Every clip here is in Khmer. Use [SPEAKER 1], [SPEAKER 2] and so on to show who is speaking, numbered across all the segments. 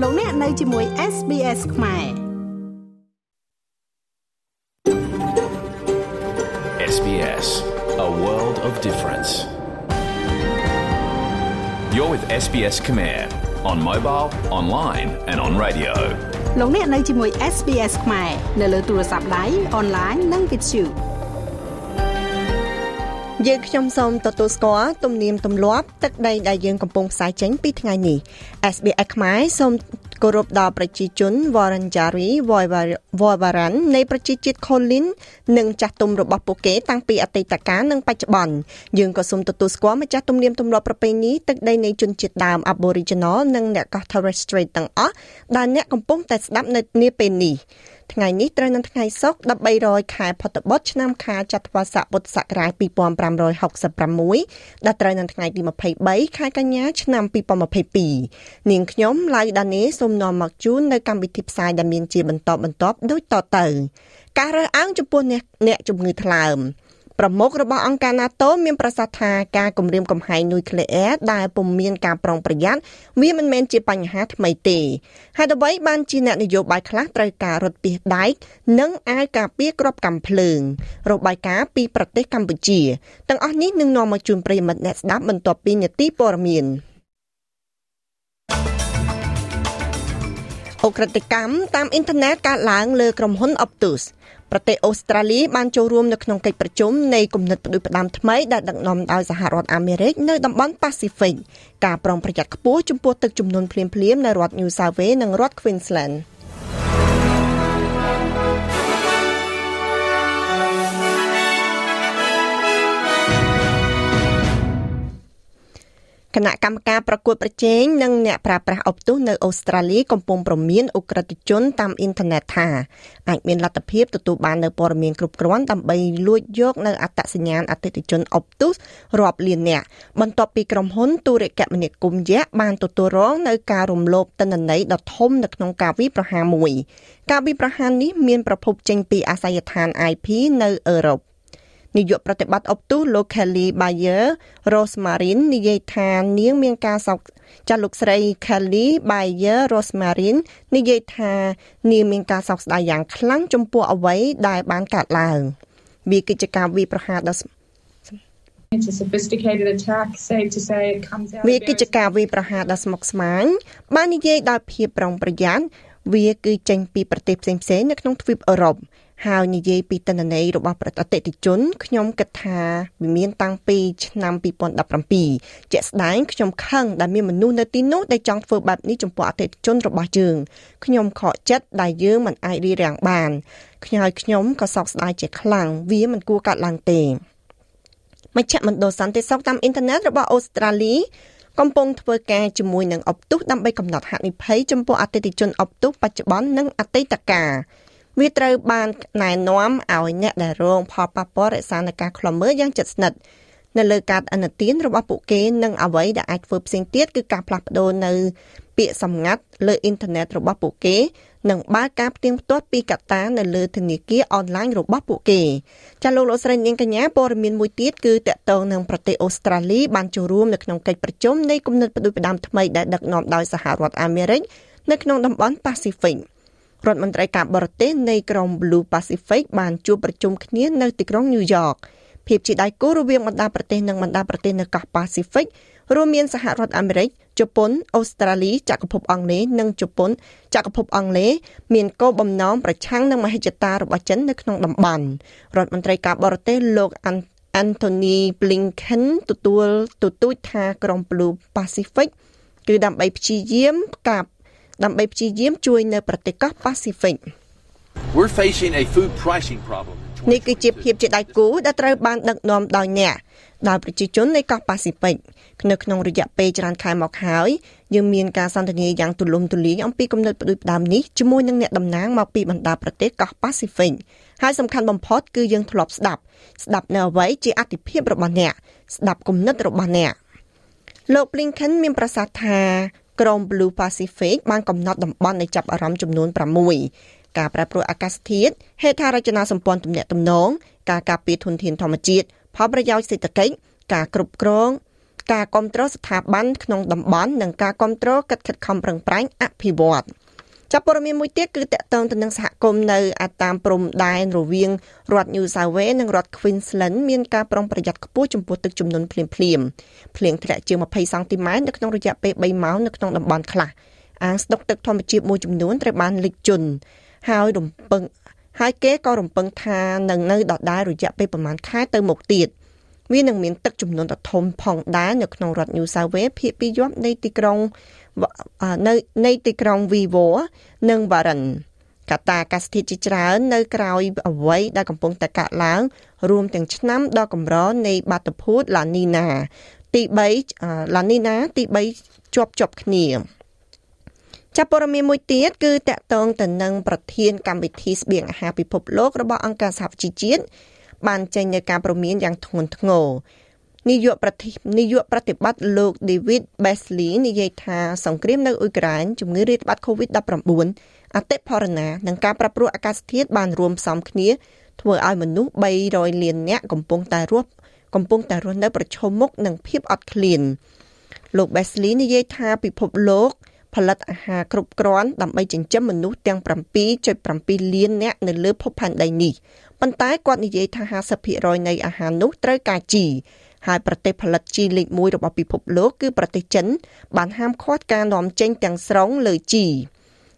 [SPEAKER 1] លោកអ្នកនៅជាមួយ SBS ខ្មែរ
[SPEAKER 2] SBS A world of difference You're with SBS Khmer on mobile, online and on radio
[SPEAKER 1] លោកអ្នកនៅជាមួយ SBS ខ្មែរនៅលើទូរស័ព្ទដៃអនឡាញនិងវិទ្យុ
[SPEAKER 3] យើងខ្ញុំសូមទទួលស្គាល់ទំនៀមទម្លាប់ទឹកដីដែលយើងកំពុងផ្សាយចេញពីថ្ងៃនេះ SBS ខ្មែរសូមគោរពដល់ប្រជាជន Wurundjeri Woiwurrung នៃប្រជាជាតិ Kulin និងចាស់ទុំរបស់ពួកគេតាំងពីអតីតកាលនិងបច្ចុប្បន្នយើងក៏សូមទទួលស្គាល់ម្ចាស់ទំនៀមទម្លាប់ប្រពៃណីទឹកដីនៃជនជាតិដើម Aboriginal និងអ្នកកោះ Torres Strait ទាំងអស់ដែលអ្នកកំពុងតែស្ដាប់នៅនាពេលនេះ ថ្ងៃនេះត្រូវនៅថ្ងៃសុក្រ1300ខែផុតបុត្រឆ្នាំខាលចត្វាស័កពុទ្ធសករាជ2566ដែលត្រូវនៅថ្ងៃទី23ខែកញ្ញាឆ្នាំ2022នាងខ្ញុំឡៅដានេសូមនាំមកជូននៅកម្មវិធីផ្សាយដែលមានជាបន្តបន្ទាប់ដូចតទៅការរើសអើងចំពោះអ្នកជំងឺថ្លើម ប្រមុខរបស់អង្គការ NATO មានប្រសាសន៍ថាការគម្រាមកំហែងនុយក្លេអ៊ែរដែលពុំមានការប្រុងប្រយ័ត្នវាមិនមែនជាបញ្ហាថ្មីទេហេតុអ្វីបានជាអ្នកនយោបាយខ្លះត្រូវការរត់ពីដែកនិងអាវការពារក្របកាំភ្លើង របាយការណ៍ពីប្រទេសកម្ពុជាទាំងអស់នេះនឹងនាំមកជូនប្រិយមិត្តអ្នកស្ដាប់បន្ទាប់ពីនីតិព័រមានអ ுக ្រិតកម្មតាមអ៊ីនធឺណិតកើតឡើងលើក្រុមហ៊ុន Optus ប្រទេសអូស្ត្រាលីបានចូលរួមនៅក្នុងកិច្ចប្រជុំនៃគំនិតផ្ដួចផ្ដើមថ្មីដែលដឹកនាំដោយសហរដ្ឋអាមេរិកនៅតំបន់ប៉ាស៊ីហ្វិកការប្រុងប្រយ័ត្នខ្ពស់ចំពោះទឹកជំនន់ភ្លាមៗនៅរដ្ឋ New South Wales និងរដ្ឋ Queensland ។ គណៈកម្មការប្រកួតប្រជែងនិងអ្នកប្រើប្រាស់អុកទូសនៅអូស្ត្រាលីកំពុងប្រមានអ ுக ្រិតជនតាមអ៊ីនធឺណិតថាអាចមានលទ្ធភាពទទួលបាននៅព័ត៌មានគ្រប់គ្រាន់ដើម្បីលួចយកនៅអត្តសញ្ញាណអតិថិជនអុកទូសរាប់លាននាក់បន្ទាប់ពីក្រុមហ៊ុនទូរគមនាគមន៍យៈបានទទួលរងនៅការរំលោភទិន្នន័យដ៏ធំនៅក្នុងការវិប្រហារមួយ ការវិប្រហារនេះមានប្រភពចេញពីអាសយដ្ឋាន IP នៅអឺរ៉ុប នាយកប្រតិបត្តិអុកទូលោក Kelly Bayer Rosemary និយាយថានាងមានការសោកចាស់លោកស្រី Kelly Bayer Rosemary និយាយថានាងមានការសោកស្ដាយយ៉ាងខ្លាំងចំពោះអ្វីដែលបានកើតឡើងវាគឺជាការវាប្រហារដ៏
[SPEAKER 4] It's a sophisticated attack safe to say it comes out
[SPEAKER 3] វាគឺជាការវាប្រហារដ៏ស្មុគស្មាញបាននិយាយដោយភាពប្រុងប្រយ័ត្នវាគឺចេញពីប្រទេសផ្សេងៗនៅក្នុងទ្វីបអឺរ៉ុប ហើយនិយាយពីតនន័យរបស់ប្រតិអតិថិជនខ្ញុំគិតថាវាមានតាំងពីឆ្នាំ2017ជាក់ស្ដែងខ្ញុំខឹងដែលមានមនុស្សនៅទីនោះដែលចង់ធ្វើបែបនេះចំពោះអតិថិជនរបស់យើងខ្ញុំខកចិត្តដែលយើងមិនអាចរីរាំងបានខ្ញុំហើយខ្ញុំក៏សោកស្ដាយជាខ្លាំងវាមិនគួរកើតឡើងទេមជ្ឈមណ្ឌលសន្តិសុខតាមអ៊ីនធឺណិតរបស់អូស្ត្រាលីកំពុងធ្វើការជាមួយនឹងអបទុះដើម្បីកំណត់ហានិភ័យចំពោះអតិថិជនអបទុះបច្ចុប្បន្ននិងអតីតកាល វាត្រូវបានណែនាំឲ្យអ្នកដែលរងផលប៉ះពាល់រក្សានឹងការខ្លំមើលយ៉ាងជិតស្និទ្ធនៅលើការអនុទានរបស់ពួកគេនិងអ្វីដែលអាចធ្វើផ្សេងទៀតគឺការផ្លាស់ប្ដូរនៅពាក្យសម្ងាត់លើអ៊ីនធឺណិតរបស់ពួកគេនិងបើកការផ្ទៀងផ្ទាត់ពីកត្តានៅលើធនាគារអនឡាញរបស់ពួកគេចាលោកលោកស្រីនាងកញ្ញាព័ត៌មានមួយទៀតគឺតកតងនឹងប្រទេសអូស្ត្រាលីបានចូលរួមនៅក្នុងកិច្ចប្រជុំនៃគំនិតផ្ដួចផ្ដើមថ្មីដែលដឹកនាំដោយសហរដ្ឋអាមេរិកនៅក្នុងតំបន់ប៉ាស៊ីហ្វិក រដ្ឋមន្ត្រីការបរទេសនៃក្រុម Blue Pacific បានជួបប្រជុំគ្នានៅទីក្រុង New York ភាពជាដៃគូរវាងបណ្ដាប្រទេសនិងបណ្ដាប្រទេសនៅកោះ Pacific រួមមានសហរដ្ឋអាមេរិកជប៉ុនអូស្ត្រាលីចក្រភពអង់គ្លេសនិងជប៉ុនចក្រភពអង់គ្លេសមានគោលបំណងប្រឆាំងនឹងមហិច្ឆតារបស់ចិននៅក្នុងតំបន់រដ្ឋមន្ត្រីការបរទេសលោក Anthony Blinken ទទួលទទូចថាក្រុម Blue Pacific គឺដើម្បីព្យាយាមការ ដើម្បីព្យាយាមជួយនៅប្រទេសកោះ Pacific
[SPEAKER 5] We're facing a food pricing problem
[SPEAKER 3] នេះគឺជាភាពជាដៃគូដែលត្រូវបានដឹកនាំដោយអ្នកដោយប្រជាជននៃកោះប៉ាស៊ីហ្វិកនៅក្នុងរយៈពេលច្រើនខែមកហើយយើងមានការសន្ទនាយ៉ាងទូលំទូលាយអំពីគំនិតផ្ដួចផ្ដើមនេះជាមួយនឹងអ្នកតំណាងមកពីបណ្ដាប្រទេសកោះប៉ាស៊ីហ្វិកហើយសំខាន់បំផុតគឺយើងធ្លាប់ស្ដាប់ស្ដាប់នៅអ្វីជាអតិភិបរបស់អ្នកស្ដាប់គំនិតរបស់អ្នកលោក Blinken មានប្រសាសន៍ថា ក្រុម Blue Pacific បានកំណត់តំបន់នៃចាប់អារម្មណ៍ចំនួន6ការប្រែប្រួលអាកាសធាតុហេដ្ឋារចនាសម្ព័ន្ធទំនាក់ទំនងការការពារធនធានធម្មជាតិផលប្រយោជន៍សេដ្ឋកិច្ចការគ្រប់គ្រងការគ្រប់គ្រងស្ថាប័នក្នុងតំបន់និងការគ្រប់គ្រងកិច្ចខិតខំប្រឹងប្រែងអភិវឌ្ឍ ចាប់ព័ត៌មានមួយទៀតគឺតកតងទៅនឹងសហគមន៍នៅអាតាមព្រំដែនរវាងរដ្ឋ New South Wales និងរដ្ឋ Queensland មានការប្រុងប្រយ័ត្នខ្ពស់ចំពោះទឹកជំនន់ភ្លាមភ្លាមភ្លៀងធ្លាក់ជាង20សង់ទីម៉ែត្រនៅក្នុងរយៈពេល3ម៉ោងនៅក្នុងតំបន់ខ្លះអាងស្តុកទឹកធម្មជាតិមួយចំនួនត្រូវបានលិចជន់ហើយរំពឹងហើយគេក៏រំពឹងថានឹងនៅដដែលរយៈពេលប្រមាណខែទៅមុខទៀតវានឹងមានទឹកចំនួនដ៏ធំផងដែរនៅក្នុងរដ្ឋ New South Wales ភាគពីយប់នៃទីក្រុង នៅនៃទីក្រុង Vivo និង Warren កត្តាអាកាសធាតុជាច្រើននៅក្រោយអ្វីដែលកំពុងតែកើតឡើង រួមទាំងឆ្នាំដ៏កម្រនៃបាតុភូតឡានីណាទី3ឡានីណាទី3ជាប់ជាប់គ្នាចាប់ព័ត៌មានមួយទៀតគឺតកតងទៅនឹងប្រធានកម្មវិធីស្បៀងអាហារពិភពលោករបស់អង្គការសហជីវជាតិបានចេញនូវការព្រមានយ៉ាងធ្ងន់ធ្ងរ នាយកប្រតិនាយកប្រតិបត្តិលោក David Beasley និយាយថាសង្គ្រាមនៅអ៊ុយក្រែនជំងឺរាតត្បាត COVID-19 អតិផរណានិងការប្រែប្រួលអាកាសធាតុបានរួមផ្សំគ្នាធ្វើឲ្យមនុស្ស300លាននាក់កំពុងតែរស់កំពុងតែរស់នៅ ប្រឈមមុខនឹងភាពអត់ឃ្លានលោក Beasley និយាយថាពិភពលោកផលិតអាហារគ្រប់គ្រាន់ដើម្បីចិញ្ចឹមមនុស្សទាំង7.7លាននាក់នៅលើភពផែនដីនេះប៉ុន្តែគាត់និយាយថា50%នៃអាហារនោះត្រូវការជី ហើយប្រទេសផលិតជីលេខ1របស់ពិភពលោកគឺប្រទេសចិន បានហាមឃាត់ការនាំចេញទាំងស្រុងលើជី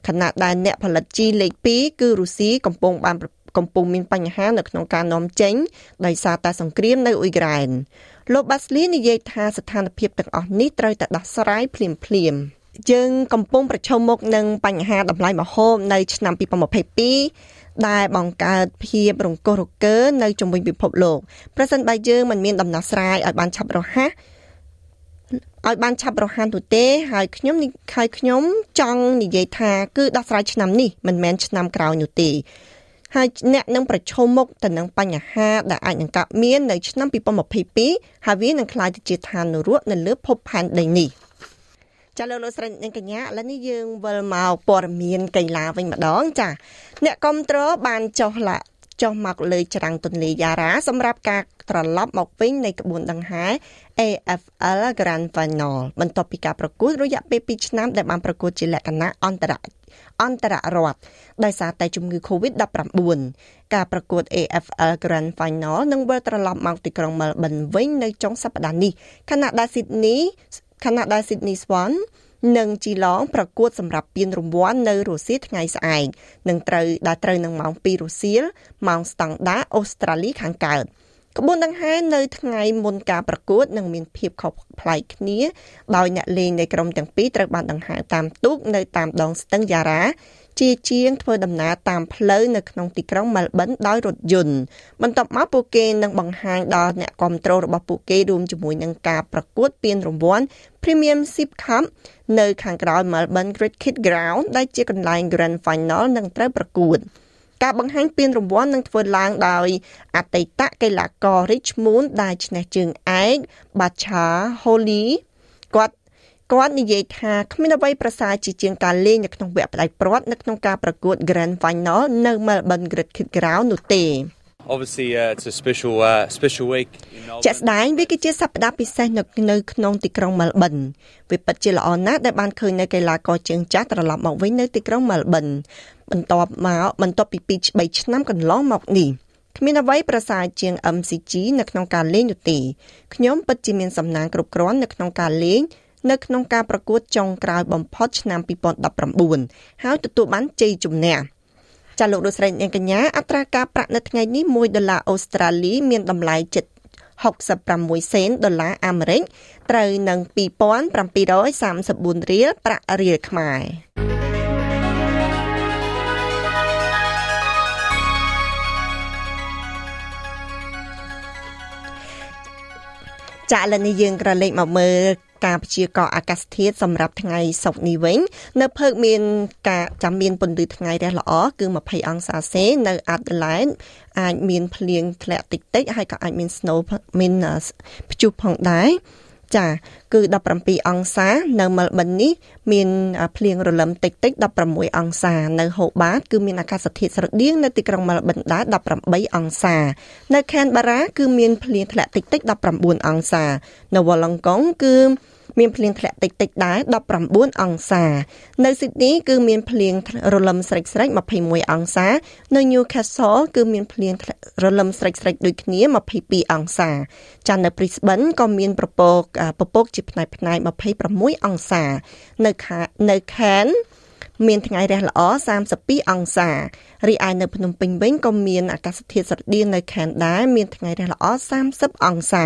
[SPEAKER 3] ខណៈដែលអ្នកផលិតជីលេខ2គឺរុស្ស៊ីកំពុងបានកំពុងមានបញ្ហានៅក្នុងការនាំចេញដោយសារតែសង្គ្រាមនៅអ៊ុយក្រែនលោកបាស្លីនិយាយថាស្ថានភាពទាំងអស់នេះត្រូវតែដោះស្រាយភ្លាមភ្លាមយើងកំពុងប្រឈមមុខនឹងបញ្ហាតម្លៃម្ហូបនៅឆ្នាំ2022 ដែលបង្កើតភាពរង្គោះរង្គើនៅជំវិញពិភពលោកប្រសិនបើយើងមិនមានដំណោះស្រាយឲ្យបានឆាប់រហ័សឲ្យបានឆាប់រហ័សនោះទេហើយខ្ញុំហើយខ្ញុំចង់និយាយថាគឺដោះស្រាយឆ្នាំនេះមិនមែនឆ្នាំក្រោយនោះទេហើយអ្នកនឹងប្រឈមមុខទៅនឹងបញ្ហាដែលអាចនឹងកើតមាននៅឆ្នាំ2022ហើយវានឹងក្លាយទៅជាឋាននរកនៅលើភពផែនដីនេះ។ ចាលោកលោកស្រីនិងកញ្ញាឥឡូវនេះយើងវិលមកព័ត៌មានកីឡាវិញម្ដង ចាអ្នកគ្រប់គ្រងបានចុះឡាចុះមកលើច្រាំងទន្លេយ៉ារ៉ាសម្រាប់ការត្រឡប់មកវិញនៃក្បួនដង្ហែ AFL Grand Final បន្ទាប់ពីការប្រកួតរយៈពេល2ឆ្នាំដែលបានប្រកួតជាលក្ខណៈអន្តរអន្តររដ្ឋដោយសារតែជំងឺ Covid-19 ការប្រកួត AFL Grand Final នឹងវិលត្រឡប់មកទីក្រុង Melbourne វិញនៅចុងសប្តាហ៍នេះខណៈដែល Sydney ខណៈដែល Sydney Swan និងជីឡងប្រកួតសម្រាប់ពានរង្វាន់នៅរុស្ស៊ីថ្ងៃស្អែកនឹងត្រូវដែលត្រូវនឹងម៉ោង2រុស្ស៊ីម៉ោងស្តង់ដាអូស្ត្រាលីខាងកើត ក្បួនដង្ហែនៅថ្ងៃមុនការប្រកួតនឹងមានភាពខុសប្លែកគ្នាដោយអ្នកលេងនៃក្រុមទាំងពីរត្រូវបានដង្ហែតាមទូកនៅតាមដងស្ទឹងយ៉ារ៉ាជាជាងធ្វើដំណើរតាមផ្លូវនៅក្នុងទីក្រុងមែលប៊នដោយរថយន្តបន្ទាប់មកពួកគេនឹងបង្ហាញដល់អ្នកគាំទ្ររបស់ពួកគេរួមជាមួយនឹងការប្រកួតពានរង្វាន់ Premium Sip Cup នៅខាងក្រោយ Melbourne Cricket Ground ដែលជាកន្លែង Grand Final នឹងត្រូវប្រកួត ការបង្ហាញពានរង្វាន់នឹងធ្វើឡើងដោយអតីតកីឡាករ Richmond ដែលឈ្នះជើងឯក Bacha Holly គាត់គាត់និយាយថាគ្មានអ្វីប្រសើរជាជាងការលេងនៅក្នុងវគ្គផ្ដាច់ព្រាត់នៅក្នុងការប្រកួត Grand Final នៅ Melbourne Cricket Ground នោះទេ
[SPEAKER 6] Obviously uh, it's a special uh, special week
[SPEAKER 3] ជាក់ស្ដែងវាគឺជាសប្តាហ៍ពិសេសនៅនៅក្នុងទីក្រុង Melbourne វាពិតជាល្អណាស់ដែលបានឃើញនៅកីឡាករជើងចាស់ត្រឡប់មកវិញនៅទីក្រុង Melbourne បន្ទាប់មកបន្ទាប់ពី2 3ឆ្នាំកន្លងមកនេះគ្មានអ្វីប្រសើរជាង MCG នៅក្នុងការលេងនោះទេខ្ញុំពិតជាមានសំណាងគ្រប់គ្រាន់នៅក្នុងការលេងនៅក្នុងការប្រកួតចុងក្រោយបំផុតឆ្នាំ2019ហើយទទួលបានជ័យជំនះ ចាលោកលោកស្រីអ្នកកញ្ញាអត្រាការប្រាក់នៅថ្ងៃនេះ1ដុល្លារអូស្ត្រាលីមានតម្លៃជិត66សេនដុល្លារអាមេរិកត្រូវនឹង2734រៀលប្រាក់រៀលខ្មែរចាឥឡូវនេះយើងក្រឡេកមកមើល ការព្យាករណ៍អាកាសធាតុសម្រាប់ថ្ងៃសុក្រនេះវិញនៅភើកមានការចាំមានពន្លឺថ្ងៃរះល្អគឺ20អង្សាសេនៅ Adelaide អាចមានភ្លៀងធ្លាក់តិចតិចហើយក៏អាចមាន snow មានព្យុះផងដែរ ចាគឺ17អង្សា នៅមែលប៊ននេះមានភ្លៀងរលឹមតិចតិច16អង្សានៅហូបាតគឺមានអាកាសធាតុស្រដៀងនៅទីក្រុងមែលប៊នដែរ18អង្សា នៅខេនបារ៉ាគឺមានភ្លៀងធ្លាក់តិចតិច19អង្សា នៅវ៉ាឡង់កុងគឺ មានភ្លៀងធ្លាក់តិចតិចដែរ19អង្សា នៅស៊ីដនីគឺមានភ្លៀងរលឹមស្រិចស្រិច21អង្សា នៅ Newcastle គឺមានភ្លៀងរលឹមស្រិចស្រិចដូចគ្នា22អង្សាចានៅ Brisbane ក៏មានប្រពកពពកជាផ្នែកផ្នែក26អង្សា នៅនៅ Cairns មានថ្ងៃរះល្អ32អង្សារីឯនៅភ្នំពេញវិញក៏មានអាកាសធាតុស្រដៀងនៅខេនដែរមានថ្ងៃរះល្អ30អង្សា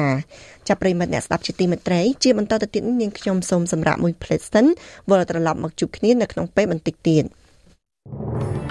[SPEAKER 3] ចាប់ប្រិមត្តអ្នកស្ដាប់ជាទីមេត្រីជាបន្តទៅទៀតនាងខ្ញុំសូមសម្រាប់មួយ plate សិនវិលត្រឡប់មកជួបគ្នានៅក្នុងពេលបន្តិចទៀត thank you